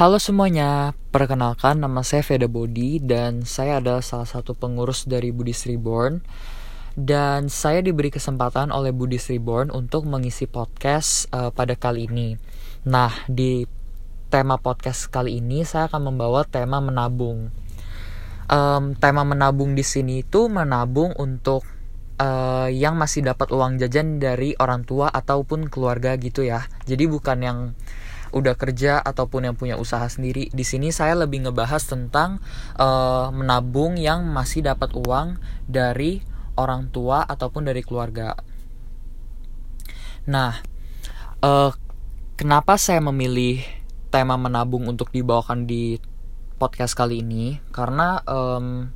Halo semuanya, perkenalkan nama saya Veda Bodi dan saya adalah salah satu pengurus dari Buddhist Reborn dan saya diberi kesempatan oleh Buddhist Reborn untuk mengisi podcast uh, pada kali ini. Nah, di tema podcast kali ini saya akan membawa tema menabung. Um, tema menabung di sini itu menabung untuk uh, yang masih dapat uang jajan dari orang tua ataupun keluarga gitu ya. Jadi bukan yang udah kerja ataupun yang punya usaha sendiri. Di sini saya lebih ngebahas tentang uh, menabung yang masih dapat uang dari orang tua ataupun dari keluarga. Nah, uh, kenapa saya memilih tema menabung untuk dibawakan di podcast kali ini? Karena um,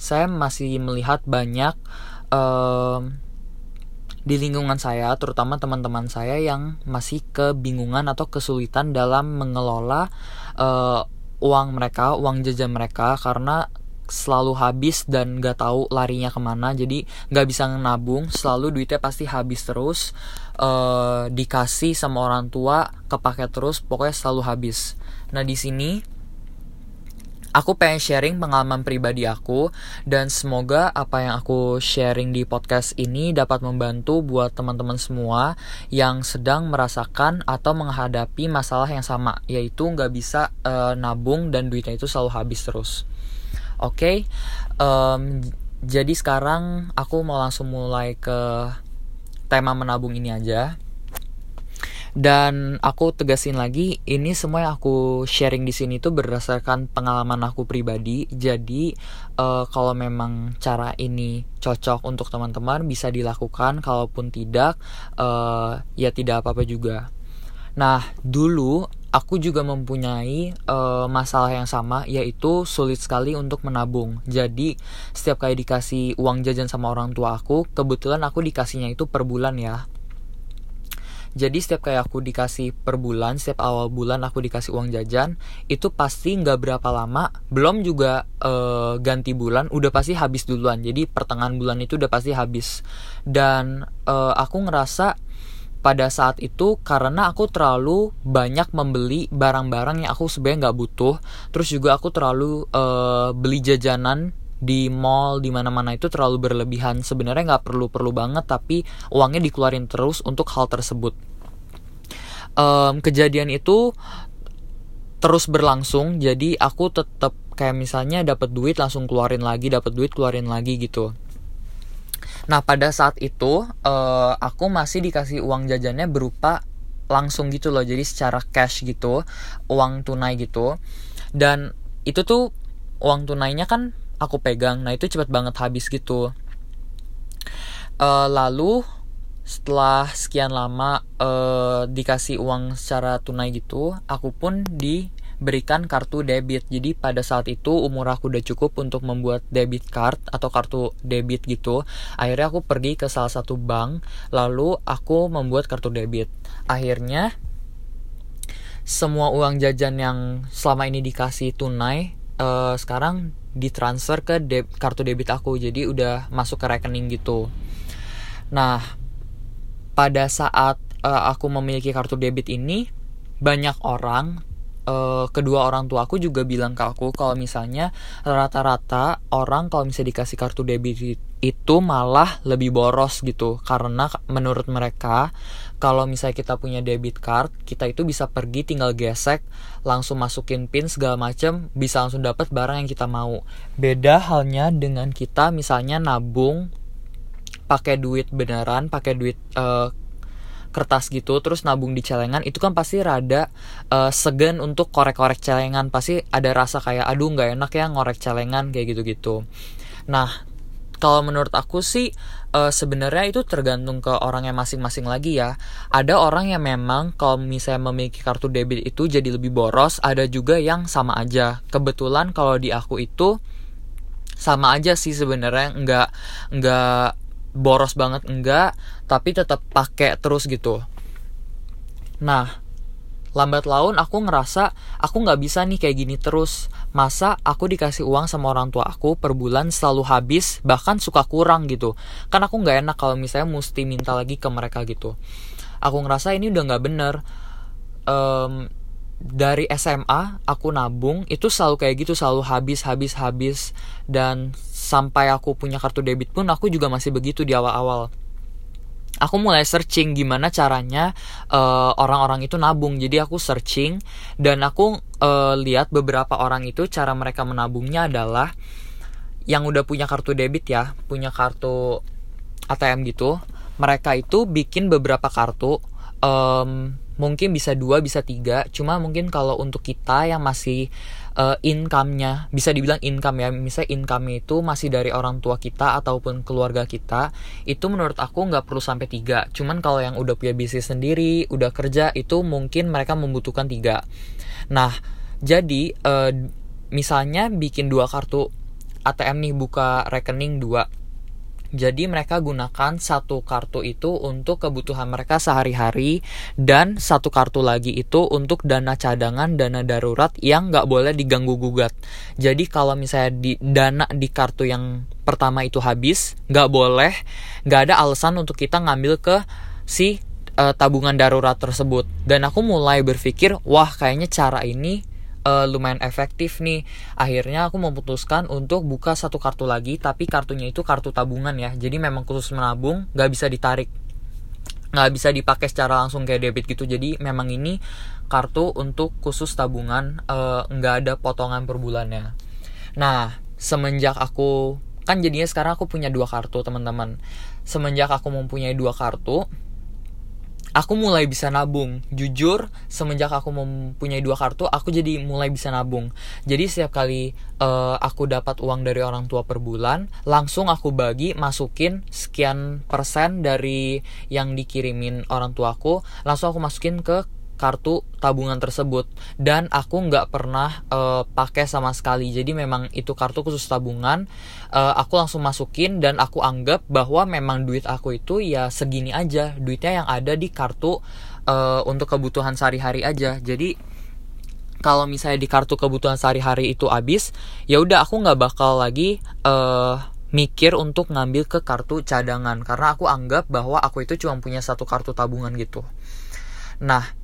saya masih melihat banyak um, di lingkungan saya, terutama teman-teman saya yang masih kebingungan atau kesulitan dalam mengelola uh, uang mereka, uang jajan mereka karena selalu habis dan gak tahu larinya ke mana. Jadi gak bisa nabung selalu duitnya pasti habis terus uh, dikasih sama orang tua kepake terus pokoknya selalu habis. Nah di sini aku pengen sharing pengalaman pribadi aku dan semoga apa yang aku sharing di podcast ini dapat membantu buat teman-teman semua yang sedang merasakan atau menghadapi masalah yang sama yaitu nggak bisa uh, nabung dan duitnya itu selalu habis terus. Oke, okay? um, jadi sekarang aku mau langsung mulai ke tema menabung ini aja dan aku tegasin lagi ini semua yang aku sharing di sini tuh berdasarkan pengalaman aku pribadi. Jadi uh, kalau memang cara ini cocok untuk teman-teman bisa dilakukan. Kalaupun tidak uh, ya tidak apa-apa juga. Nah dulu aku juga mempunyai uh, masalah yang sama yaitu sulit sekali untuk menabung. Jadi setiap kali dikasih uang jajan sama orang tua aku, kebetulan aku dikasihnya itu per bulan ya jadi setiap kayak aku dikasih per bulan setiap awal bulan aku dikasih uang jajan itu pasti nggak berapa lama belum juga uh, ganti bulan udah pasti habis duluan. Jadi pertengahan bulan itu udah pasti habis. Dan uh, aku ngerasa pada saat itu karena aku terlalu banyak membeli barang-barang yang aku sebenarnya nggak butuh terus juga aku terlalu uh, beli jajanan di mall di mana-mana itu terlalu berlebihan. Sebenarnya nggak perlu-perlu banget tapi uangnya dikeluarin terus untuk hal tersebut. Um, kejadian itu terus berlangsung jadi aku tetap kayak misalnya dapat duit langsung keluarin lagi dapat duit keluarin lagi gitu. Nah pada saat itu uh, aku masih dikasih uang jajannya berupa langsung gitu loh jadi secara cash gitu uang tunai gitu. Dan itu tuh uang tunainya kan aku pegang. Nah itu cepet banget habis gitu. Uh, lalu setelah sekian lama uh, dikasih uang secara tunai gitu aku pun diberikan kartu debit. Jadi pada saat itu umur aku udah cukup untuk membuat debit card atau kartu debit gitu. Akhirnya aku pergi ke salah satu bank lalu aku membuat kartu debit. Akhirnya semua uang jajan yang selama ini dikasih tunai uh, sekarang ditransfer ke de kartu debit aku. Jadi udah masuk ke rekening gitu. Nah pada saat uh, aku memiliki kartu debit ini banyak orang uh, kedua orang tua aku juga bilang ke aku kalau misalnya rata-rata orang kalau misalnya dikasih kartu debit itu malah lebih boros gitu. Karena menurut mereka kalau misalnya kita punya debit card kita itu bisa pergi tinggal gesek langsung masukin pin segala macam bisa langsung dapat barang yang kita mau. Beda halnya dengan kita misalnya nabung pakai duit beneran pakai duit uh, kertas gitu terus nabung di celengan itu kan pasti rada uh, segan untuk korek-korek celengan. Pasti ada rasa kayak aduh nggak enak ya ngorek celengan kayak gitu-gitu. Nah kalau menurut aku sih uh, sebenarnya itu tergantung ke orangnya masing-masing lagi ya. Ada orang yang memang kalau misalnya memiliki kartu debit itu jadi lebih boros, ada juga yang sama aja. Kebetulan kalau di aku itu sama aja sih sebenarnya nggak nggak boros banget enggak, tapi tetap pakai terus gitu. Nah, lambat laun aku ngerasa aku nggak bisa nih kayak gini terus. Masa aku dikasih uang sama orang tua aku per bulan selalu habis bahkan suka kurang gitu. Kan aku nggak enak kalau misalnya mesti minta lagi ke mereka gitu. Aku ngerasa ini udah nggak bener. Um, dari SMA aku nabung itu selalu kayak gitu selalu habis habis habis. Dan sampai aku punya kartu debit pun aku juga masih begitu di awal-awal aku mulai searching gimana caranya eh, orang-orang itu nabung. Jadi aku searching dan aku uh, lihat beberapa orang itu cara mereka menabungnya adalah yang udah punya kartu debit ya punya kartu ATM gitu. Mereka itu bikin beberapa kartu um, mungkin bisa dua bisa tiga. Cuma mungkin kalau untuk kita yang masih uh, income-nya. Bisa dibilang income ya. Misalnya income itu masih dari orang tua kita ataupun keluarga kita itu menurut aku nggak perlu sampai tiga. Cuman kalau yang udah punya bisnis sendiri udah kerja itu mungkin mereka membutuhkan tiga. Nah jadi uh, misalnya bikin dua kartu ATM nih buka rekening dua jadi mereka gunakan satu kartu itu untuk kebutuhan mereka sehari-hari dan satu kartu lagi itu untuk dana cadangan, dana darurat yang nggak boleh diganggu gugat. Jadi kalau misalnya di dana di kartu yang pertama itu habis, nggak boleh, nggak ada alasan untuk kita ngambil ke si uh, tabungan darurat tersebut. Dan aku mulai berpikir, wah kayaknya cara ini uh, lumayan efektif nih. Akhirnya aku memutuskan untuk buka satu kartu lagi tapi kartunya itu kartu tabungan ya. Jadi memang khusus menabung nggak bisa ditarik. Nggak bisa dipakai secara langsung kayak debit gitu. Jadi memang ini kartu untuk khusus tabungan uh, nggak ada potongan per bulannya. Nah semenjak aku kan jadinya sekarang aku punya dua kartu teman-teman. Semenjak aku mempunyai dua kartu aku mulai bisa nabung. Jujur semenjak aku mempunyai dua kartu aku jadi mulai bisa nabung. Jadi setiap kali uh, aku dapat uang dari orang tua per bulan langsung aku bagi masukin sekian persen dari yang dikirimin orang tuaku langsung aku masukin ke kartu tabungan tersebut. Dan aku nggak pernah uh, pakai sama sekali. Jadi memang itu kartu khusus tabungan. Uh, aku langsung masukin dan aku anggap bahwa memang duit aku itu ya segini aja. Duitnya yang ada di kartu uh, untuk kebutuhan sehari-hari aja. Jadi kalau misalnya di kartu kebutuhan sehari-hari itu habis ya udah aku nggak bakal lagi uh, mikir untuk ngambil ke kartu cadangan. Karena aku anggap bahwa aku itu cuma punya satu kartu tabungan gitu. Nah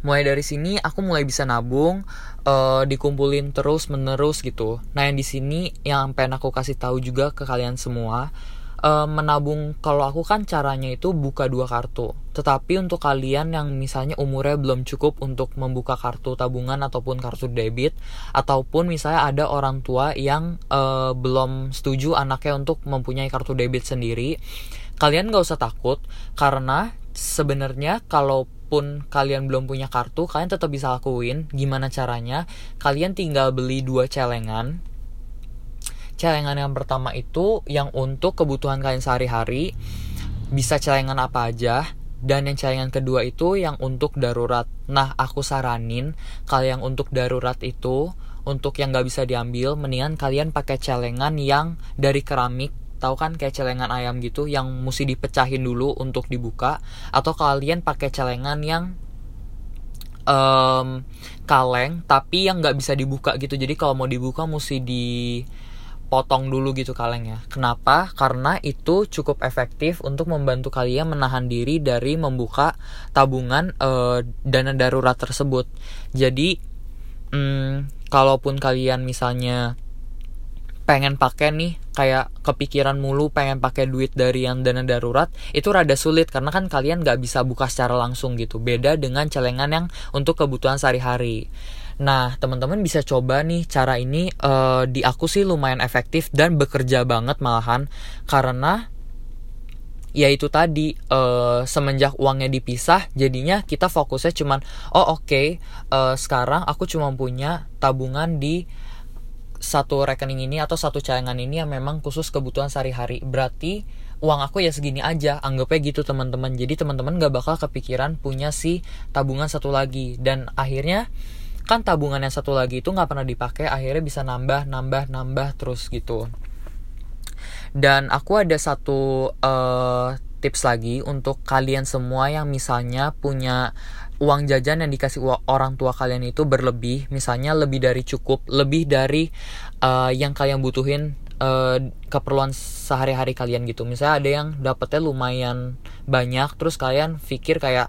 mulai dari sini aku mulai bisa nabung uh, dikumpulin terus menerus gitu. Nah yang di sini yang pengen aku kasih tahu juga ke kalian semua uh, menabung kalau aku kan caranya itu buka dua kartu. Tetapi untuk kalian yang misalnya umurnya belum cukup untuk membuka kartu tabungan ataupun kartu debit ataupun misalnya ada orang tua yang uh, belum setuju anaknya untuk mempunyai kartu debit sendiri kalian gak usah takut. Karena sebenarnya kalau walaupun kalian belum punya kartu kalian tetap bisa lakuin. Gimana caranya? Kalian tinggal beli dua celengan. Celengan yang pertama itu yang untuk kebutuhan kalian sehari-hari. Bisa celengan apa aja. Dan yang celengan kedua itu yang untuk darurat. Nah aku saranin kalau yang untuk darurat itu untuk yang gak bisa diambil mendingan kalian pakai celengan yang dari keramik tahu kan kayak celengan ayam gitu yang mesti dipecahin dulu untuk dibuka? Atau kalian pakai celengan yang um, kaleng tapi yang nggak bisa dibuka gitu. Jadi kalau mau dibuka mesti dipotong dulu gitu kalengnya. Kenapa? Karena itu cukup efektif untuk membantu kalian menahan diri dari membuka tabungan uh, dana darurat tersebut. Jadi um, kalaupun kalian misalnya pengen pakai nih kayak kepikiran mulu pengen pakai duit dari yang dana darurat itu rada sulit karena kan kalian nggak bisa buka secara langsung gitu. Beda dengan celengan yang untuk kebutuhan sehari-hari. Nah teman-teman bisa coba nih cara ini uh, di aku sih lumayan efektif dan bekerja banget malahan. Karena ya itu tadi uh, semenjak uangnya dipisah jadinya kita fokusnya cuman oh oke okay, uh, sekarang aku cuma punya tabungan di satu rekening ini atau satu cadangan ini yang memang khusus kebutuhan sehari-hari. Berarti uang aku ya segini aja anggapnya gitu teman-teman. Jadi teman-teman gak bakal kepikiran punya si tabungan satu lagi. Dan akhirnya kan tabungan yang satu lagi itu nggak pernah dipakai akhirnya bisa nambah nambah nambah terus gitu. Dan aku ada satu uh, tips lagi untuk kalian semua yang misalnya punya uang jajan yang dikasih orang tua kalian itu berlebih, misalnya lebih dari cukup, lebih dari uh, yang kalian butuhin uh, keperluan sehari-hari kalian gitu. Misalnya ada yang dapetnya lumayan banyak, terus kalian pikir kayak,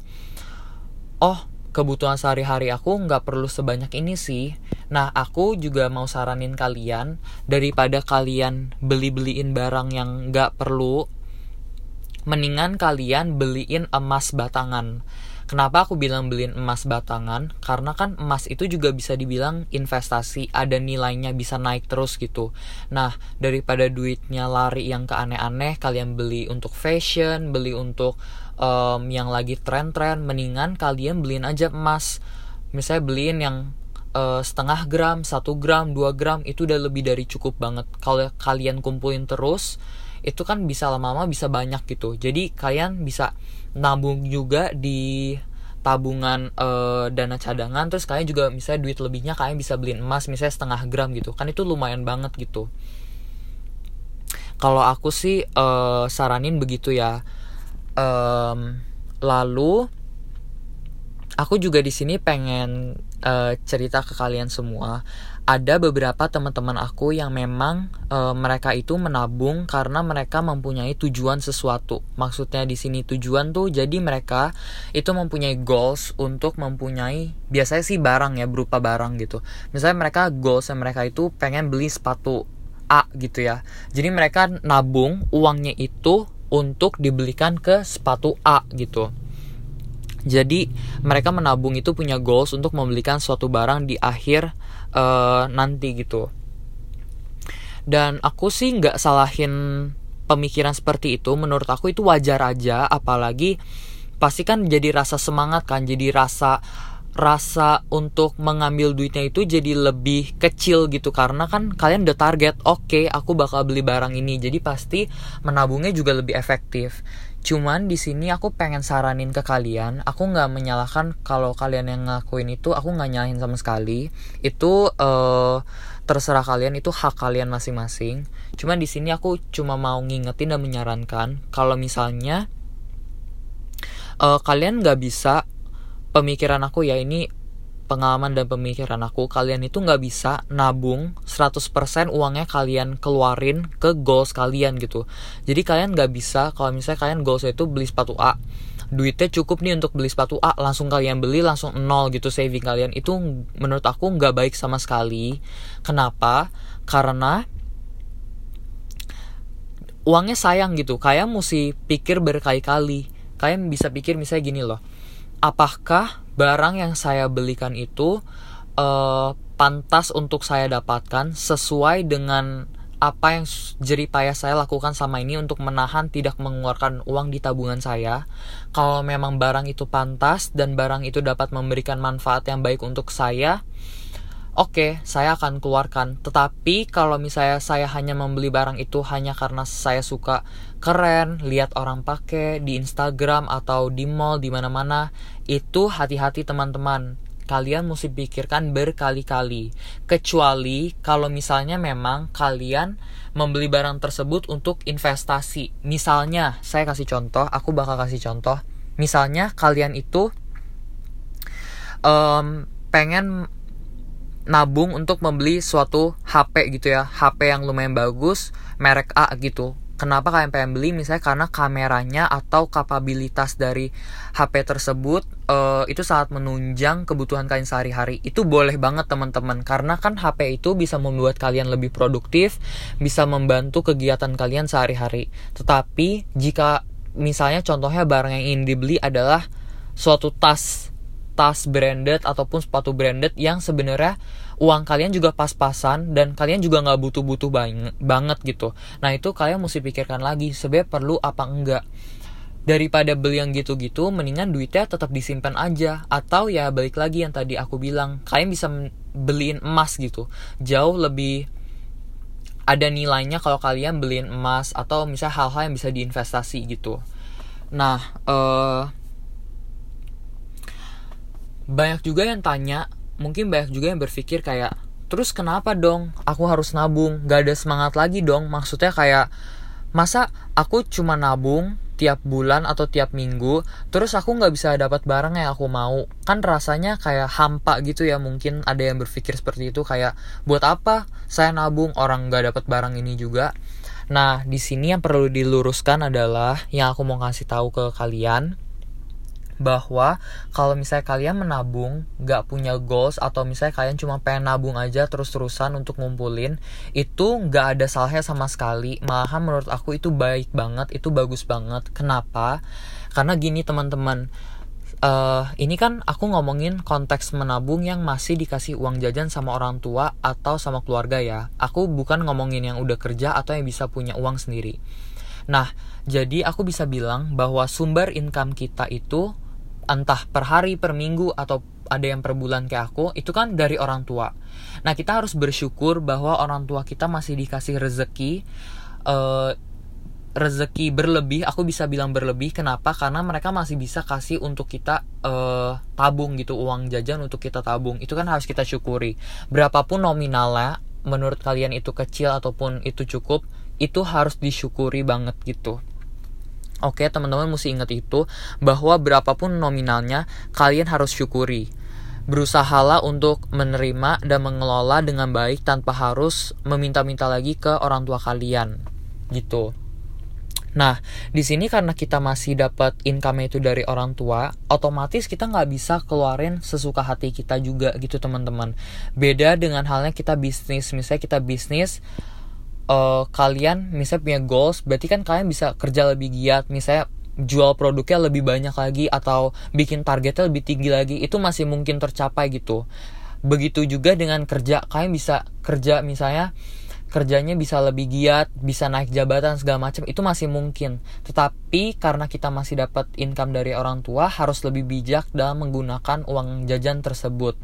oh kebutuhan sehari-hari aku nggak perlu sebanyak ini sih. Nah, aku juga mau saranin kalian daripada kalian beli-beliin barang yang nggak perlu, mendingan kalian beliin emas batangan. Kenapa aku bilang beliin emas batangan? Karena kan emas itu juga bisa dibilang investasi, ada nilainya bisa naik terus gitu. Nah, daripada duitnya lari yang ke aneh-aneh, kalian beli untuk fashion, beli untuk um, yang lagi tren-tren, mendingan kalian beliin aja emas. Misalnya beliin yang uh, setengah gram, satu gram, dua gram itu udah lebih dari cukup banget. Kalau kalian kumpulin terus, itu kan bisa lama-lama bisa banyak gitu. Jadi kalian bisa nabung juga di tabungan uh, dana cadangan. Terus kalian juga misalnya duit lebihnya kalian bisa beliin emas misalnya setengah gram gitu. Kan itu lumayan banget gitu. Kalau aku sih uh, saranin begitu ya. Um, lalu aku juga di sini pengen uh, cerita ke kalian semua ada beberapa teman-teman aku yang memang e, mereka itu menabung karena mereka mempunyai tujuan sesuatu. Maksudnya di sini tujuan tuh jadi mereka itu mempunyai goals untuk mempunyai biasanya sih barang ya berupa barang gitu. Misalnya mereka goalsnya mereka itu pengen beli sepatu A gitu ya. Jadi mereka nabung uangnya itu untuk dibelikan ke sepatu A gitu. Jadi mereka menabung itu punya goals untuk membelikan suatu barang di akhir uh, nanti gitu. Dan aku sih nggak salahin pemikiran seperti itu. Menurut aku itu wajar aja, apalagi pasti kan jadi rasa semangat kan, jadi rasa rasa untuk mengambil duitnya itu jadi lebih kecil gitu karena kan kalian udah target oke okay, aku bakal beli barang ini jadi pasti menabungnya juga lebih efektif Cuman di sini aku pengen saranin ke kalian, aku nggak menyalahkan kalau kalian yang ngakuin itu, aku nggak nyalahin sama sekali. Itu uh, terserah kalian, itu hak kalian masing-masing. Cuman di sini aku cuma mau ngingetin dan menyarankan kalau misalnya uh, kalian nggak bisa pemikiran aku ya ini pengalaman dan pemikiran aku. Kalian itu nggak bisa nabung 100% uangnya kalian keluarin ke goals kalian gitu. Jadi kalian nggak bisa kalau misalnya kalian goals itu beli sepatu A duitnya cukup nih untuk beli sepatu A langsung kalian beli langsung nol gitu saving kalian. Itu menurut aku nggak baik sama sekali. Kenapa? Karena uangnya sayang gitu. Kalian mesti pikir berkali-kali. Kalian bisa pikir misalnya gini loh apakah barang yang saya belikan itu uh, pantas untuk saya dapatkan sesuai dengan apa yang jerih payah saya lakukan sama ini untuk menahan tidak mengeluarkan uang di tabungan saya. Kalau memang barang itu pantas dan barang itu dapat memberikan manfaat yang baik untuk saya, oke, okay, saya akan keluarkan. Tetapi kalau misalnya saya hanya membeli barang itu hanya karena saya suka keren, lihat orang pakai di Instagram atau di mall di mana-mana, itu hati-hati teman-teman. Kalian mesti pikirkan berkali-kali. Kecuali kalau misalnya memang kalian membeli barang tersebut untuk investasi. Misalnya saya kasih contoh aku bakal kasih contoh. Misalnya kalian itu um, pengen nabung untuk membeli suatu HP gitu ya HP yang lumayan bagus merek A gitu Kenapa kalian pengen beli? Misalnya karena kameranya atau kapabilitas dari HP tersebut uh, itu sangat menunjang kebutuhan kalian sehari-hari. Itu boleh banget teman-teman karena kan HP itu bisa membuat kalian lebih produktif, bisa membantu kegiatan kalian sehari-hari. Tetapi jika misalnya contohnya barang yang ingin dibeli adalah suatu tas tas branded ataupun sepatu branded yang sebenarnya uang kalian juga pas-pasan dan kalian juga nggak butuh-butuh banget gitu. Nah itu kalian mesti pikirkan lagi sebenarnya perlu apa enggak. Daripada beli yang gitu-gitu mendingan duitnya tetap disimpan aja. Atau ya balik lagi yang tadi aku bilang kalian bisa beliin emas gitu. Jauh lebih ada nilainya kalau kalian beliin emas atau misalnya hal-hal yang bisa diinvestasi gitu. Nah uh, banyak juga yang tanya mungkin banyak juga yang berpikir kayak terus kenapa dong? Aku harus nabung. Gak ada semangat lagi dong. Maksudnya kayak masa aku cuma nabung tiap bulan atau tiap minggu terus aku nggak bisa dapat barang yang aku mau? Kan rasanya kayak hampa gitu ya mungkin ada yang berpikir seperti itu kayak buat apa saya nabung? Orang nggak dapat barang ini juga. Nah di sini yang perlu diluruskan adalah yang aku mau kasih tahu ke kalian bahwa kalau misalnya kalian menabung nggak punya goals atau misalnya kalian cuma pengen nabung aja terus-terusan untuk ngumpulin itu nggak ada salahnya sama sekali. Malahan menurut aku itu baik banget itu bagus banget. Kenapa? Karena gini teman-teman uh, ini kan aku ngomongin konteks menabung yang masih dikasih uang jajan sama orang tua atau sama keluarga ya. Aku bukan ngomongin yang udah kerja atau yang bisa punya uang sendiri. Nah jadi aku bisa bilang bahwa sumber income kita itu entah per hari, per minggu atau ada yang per bulan kayak aku, itu kan dari orang tua. Nah, kita harus bersyukur bahwa orang tua kita masih dikasih rezeki uh, rezeki berlebih, aku bisa bilang berlebih. Kenapa? Karena mereka masih bisa kasih untuk kita uh, tabung gitu, uang jajan untuk kita tabung. Itu kan harus kita syukuri. Berapapun nominalnya, menurut kalian itu kecil ataupun itu cukup, itu harus disyukuri banget gitu. Oke, teman-teman mesti ingat itu bahwa berapapun nominalnya, kalian harus syukuri. Berusahalah untuk menerima dan mengelola dengan baik tanpa harus meminta-minta lagi ke orang tua kalian. Gitu. Nah, di sini karena kita masih dapat income itu dari orang tua, otomatis kita nggak bisa keluarin sesuka hati kita juga gitu teman-teman. Beda dengan halnya kita bisnis, misalnya kita bisnis, uh, kalian misalnya punya goals berarti kan kalian bisa kerja lebih giat misalnya jual produknya lebih banyak lagi atau bikin targetnya lebih tinggi lagi itu masih mungkin tercapai gitu begitu juga dengan kerja kalian bisa kerja misalnya kerjanya bisa lebih giat, bisa naik jabatan segala macam itu masih mungkin. Tetapi karena kita masih dapat income dari orang tua harus lebih bijak dalam menggunakan uang jajan tersebut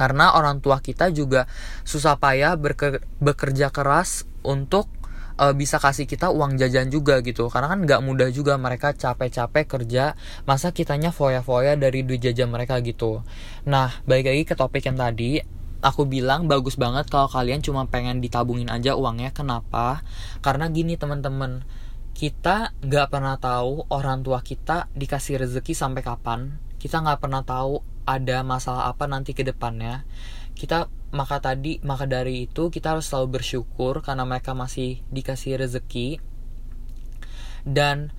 karena orang tua kita juga susah payah bekerja keras untuk uh, bisa kasih kita uang jajan juga gitu. Karena kan nggak mudah juga mereka capek-capek kerja masa kitanya foya-foya dari duit jajan mereka gitu. Nah balik lagi ke topik yang tadi aku bilang bagus banget kalau kalian cuma pengen ditabungin aja uangnya. Kenapa? Karena gini teman-teman kita nggak pernah tahu orang tua kita dikasih rezeki sampai kapan. Kita nggak pernah tahu ada masalah apa nanti ke depannya. Kita maka tadi maka dari itu kita harus selalu bersyukur karena mereka masih dikasih rezeki. Dan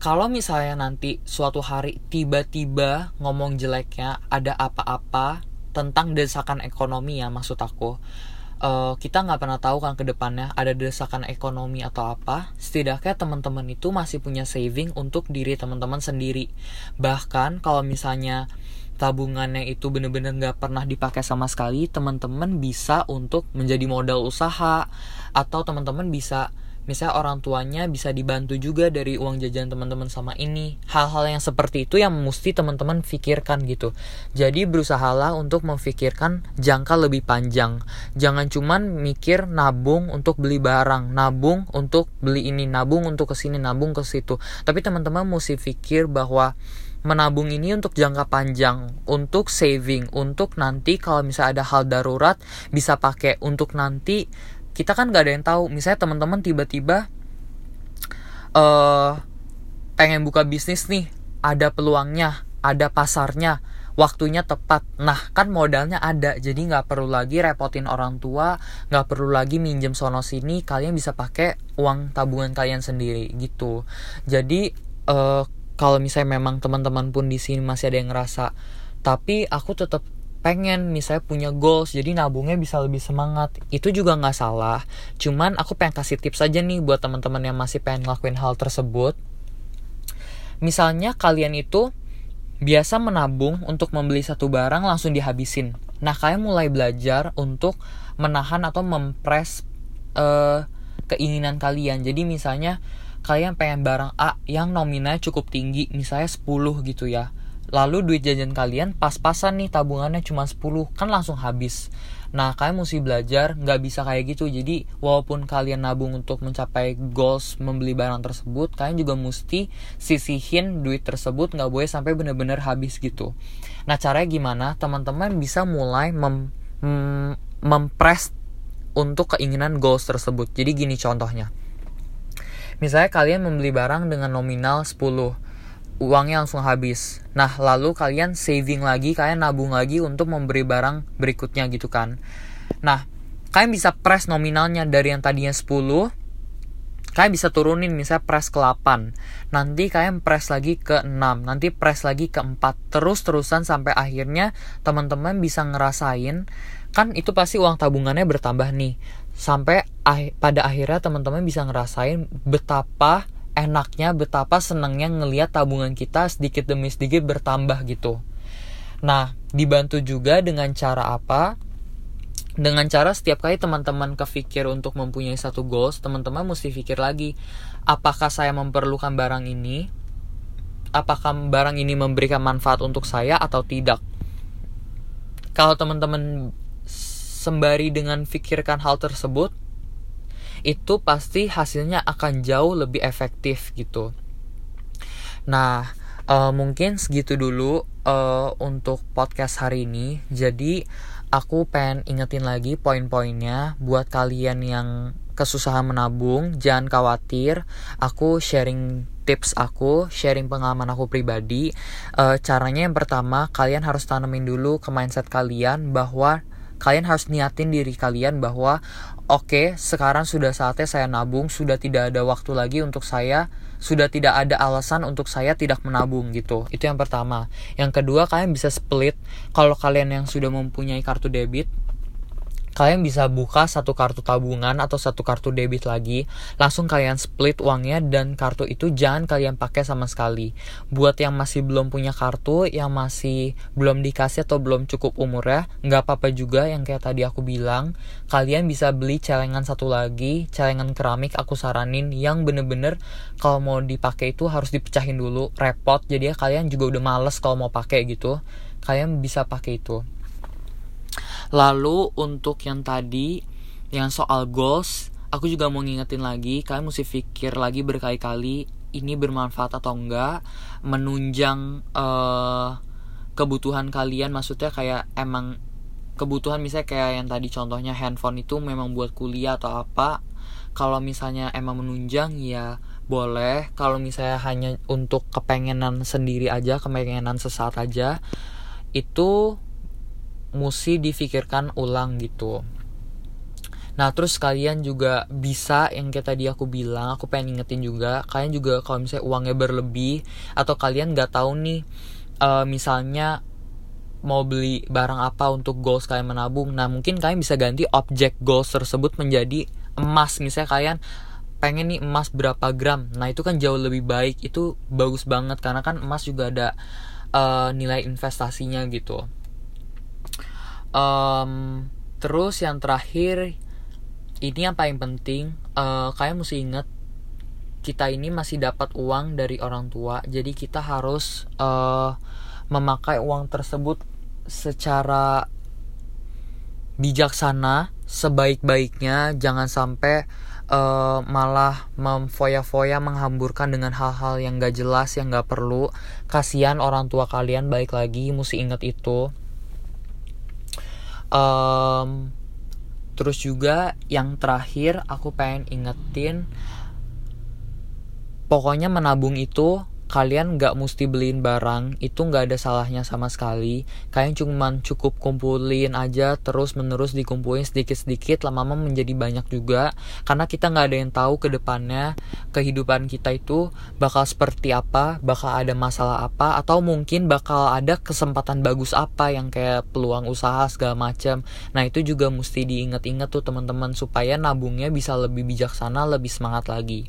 kalau misalnya nanti suatu hari tiba-tiba ngomong jeleknya ada apa-apa tentang desakan ekonomi ya maksud aku uh, kita nggak pernah tahu kan ke depannya ada desakan ekonomi atau apa. Setidaknya teman-teman itu masih punya saving untuk diri teman-teman sendiri. Bahkan kalau misalnya tabungannya itu bener-bener nggak pernah dipakai sama sekali teman-teman bisa untuk menjadi modal usaha. Atau teman-teman bisa misalnya orang tuanya bisa dibantu juga dari uang jajan teman-teman sama ini. Hal-hal yang seperti itu yang mesti teman-teman pikirkan gitu. Jadi berusahalah untuk memikirkan jangka lebih panjang. Jangan cuman mikir nabung untuk beli barang nabung untuk beli ini nabung untuk ke sini nabung ke situ. Tapi teman-teman mesti pikir bahwa menabung ini untuk jangka panjang, untuk saving, untuk nanti kalau misalnya ada hal darurat bisa pakai untuk nanti kita kan nggak ada yang tahu. Misalnya teman-teman tiba-tiba uh, pengen buka bisnis nih, ada peluangnya, ada pasarnya, waktunya tepat. Nah, kan modalnya ada, jadi nggak perlu lagi repotin orang tua, nggak perlu lagi minjem sono sini. Kalian bisa pakai uang tabungan kalian sendiri gitu. Jadi uh, kalau misalnya memang teman-teman pun di sini masih ada yang ngerasa tapi aku tetap pengen misalnya punya goals jadi nabungnya bisa lebih semangat. Itu juga nggak salah cuman aku pengen kasih tips aja nih buat teman-teman yang masih pengen ngelakuin hal tersebut. Misalnya kalian itu biasa menabung untuk membeli satu barang langsung dihabisin. Nah kalian mulai belajar untuk menahan atau mempres uh, keinginan kalian. Jadi misalnya kalian pengen barang A yang nominalnya cukup tinggi, misalnya 10 gitu ya. Lalu duit jajan kalian pas-pasan nih tabungannya cuma 10, kan langsung habis. Nah, kalian mesti belajar nggak bisa kayak gitu. Jadi, walaupun kalian nabung untuk mencapai goals membeli barang tersebut, kalian juga mesti sisihin duit tersebut nggak boleh sampai bener-bener habis gitu. Nah, caranya gimana? Teman-teman bisa mulai mem, mem mempres untuk keinginan goals tersebut. Jadi gini contohnya Misalnya kalian membeli barang dengan nominal 10 uangnya langsung habis. Nah, lalu kalian saving lagi, kalian nabung lagi untuk memberi barang berikutnya gitu kan. Nah, kalian bisa press nominalnya dari yang tadinya 10 kalian bisa turunin misalnya press ke 8 nanti kalian press lagi ke 6 nanti press lagi ke 4 terus terusan sampai akhirnya teman-teman bisa ngerasain kan itu pasti uang tabungannya bertambah nih sampai ah, pada akhirnya teman-teman bisa ngerasain betapa enaknya betapa senangnya ngelihat tabungan kita sedikit demi sedikit bertambah gitu nah dibantu juga dengan cara apa dengan cara setiap kali teman-teman kepikir untuk mempunyai satu goals, teman-teman mesti pikir lagi, apakah saya memerlukan barang ini? Apakah barang ini memberikan manfaat untuk saya atau tidak? Kalau teman-teman sembari dengan pikirkan hal tersebut, itu pasti hasilnya akan jauh lebih efektif gitu. Nah, uh, mungkin segitu dulu uh, untuk podcast hari ini. Jadi aku pengen ingetin lagi poin-poinnya buat kalian yang kesusahan menabung, jangan khawatir. Aku sharing tips aku, sharing pengalaman aku pribadi. E, caranya yang pertama, kalian harus tanemin dulu ke mindset kalian bahwa kalian harus niatin diri kalian bahwa oke, okay, sekarang sudah saatnya saya nabung, sudah tidak ada waktu lagi untuk saya sudah tidak ada alasan untuk saya tidak menabung gitu. Itu yang pertama. Yang kedua, kalian bisa split kalau kalian yang sudah mempunyai kartu debit kalian bisa buka satu kartu tabungan atau satu kartu debit lagi. Langsung kalian split uangnya dan kartu itu jangan kalian pakai sama sekali. Buat yang masih belum punya kartu yang masih belum dikasih atau belum cukup umur ya nggak apa-apa juga yang kayak tadi aku bilang. Kalian bisa beli celengan satu lagi celengan keramik aku saranin yang bener-bener kalau mau dipakai itu harus dipecahin dulu. Repot jadi ya kalian juga udah males kalau mau pakai gitu. Kalian bisa pakai itu Lalu untuk yang tadi yang soal goals, aku juga mau ngingetin lagi, kalian mesti pikir lagi berkali-kali ini bermanfaat atau enggak, menunjang uh, kebutuhan kalian. Maksudnya kayak emang kebutuhan misalnya kayak yang tadi contohnya handphone itu memang buat kuliah atau apa. Kalau misalnya emang menunjang ya boleh. Kalau misalnya hanya untuk kepengenan sendiri aja kepengenan sesaat aja itu mesti difikirkan ulang gitu. Nah terus kalian juga bisa yang kayak tadi aku bilang Aku pengen ingetin juga Kalian juga kalau misalnya uangnya berlebih Atau kalian gak tahu nih uh, Misalnya mau beli barang apa untuk goals kalian menabung. Nah mungkin kalian bisa ganti objek goals tersebut menjadi emas. Misalnya kalian pengen nih emas berapa gram. Nah itu kan jauh lebih baik. Itu bagus banget Karena kan emas juga ada uh, nilai investasinya gitu um, terus yang terakhir ini yang paling penting uh, kalian mesti ingat kita ini masih dapat uang dari orang tua. Jadi kita harus uh, memakai uang tersebut secara bijaksana sebaik-baiknya. Jangan sampai uh, malah memfoya-foya menghamburkan dengan hal-hal yang gak jelas yang gak perlu. Kasihan orang tua kalian baik lagi mesti ingat itu um, terus juga yang terakhir aku pengen ingetin pokoknya menabung itu kalian nggak mesti beliin barang itu nggak ada salahnya sama sekali. Kalian cuma cukup kumpulin aja terus menerus dikumpulin sedikit sedikit lama-lama menjadi banyak juga. Karena kita nggak ada yang tahu ke depannya kehidupan kita itu bakal seperti apa bakal ada masalah apa atau mungkin bakal ada kesempatan bagus apa yang kayak peluang usaha segala macam nah itu juga mesti diingat-ingat tuh teman-teman supaya nabungnya bisa lebih bijaksana lebih semangat lagi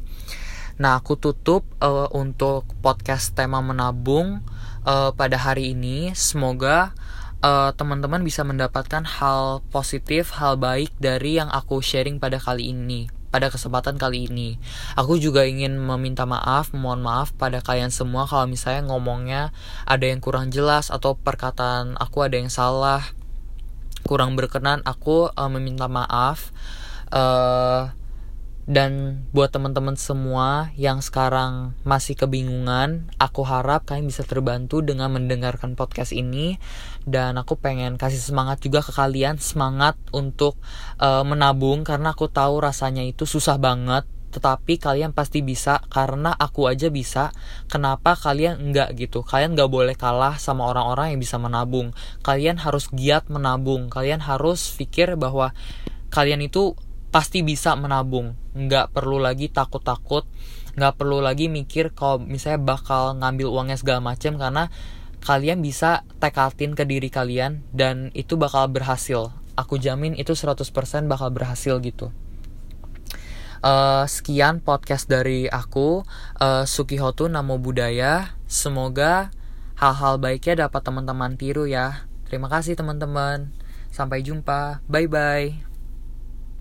Nah, aku tutup uh, untuk podcast tema menabung uh, pada hari ini. Semoga uh, teman-teman bisa mendapatkan hal positif, hal baik dari yang aku sharing pada kali ini. Pada kesempatan kali ini, aku juga ingin meminta maaf, mohon maaf pada kalian semua kalau misalnya ngomongnya ada yang kurang jelas atau perkataan aku ada yang salah, kurang berkenan. Aku uh, meminta maaf. Uh, dan buat teman-teman semua yang sekarang masih kebingungan, aku harap kalian bisa terbantu dengan mendengarkan podcast ini. Dan aku pengen kasih semangat juga ke kalian, semangat untuk uh, menabung karena aku tahu rasanya itu susah banget. Tetapi kalian pasti bisa karena aku aja bisa. Kenapa kalian enggak gitu? Kalian nggak boleh kalah sama orang-orang yang bisa menabung. Kalian harus giat menabung. Kalian harus pikir bahwa kalian itu pasti bisa menabung. Nggak perlu lagi takut-takut nggak perlu lagi mikir kalau misalnya bakal ngambil uangnya segala macam karena kalian bisa tekatin ke diri kalian dan itu bakal berhasil. Aku jamin itu 100% bakal berhasil gitu. Uh, sekian podcast dari aku. Uh, Sukihotu Namo Budaya semoga hal-hal baiknya dapat teman-teman tiru ya. Terima kasih teman-teman. Sampai jumpa. Bye bye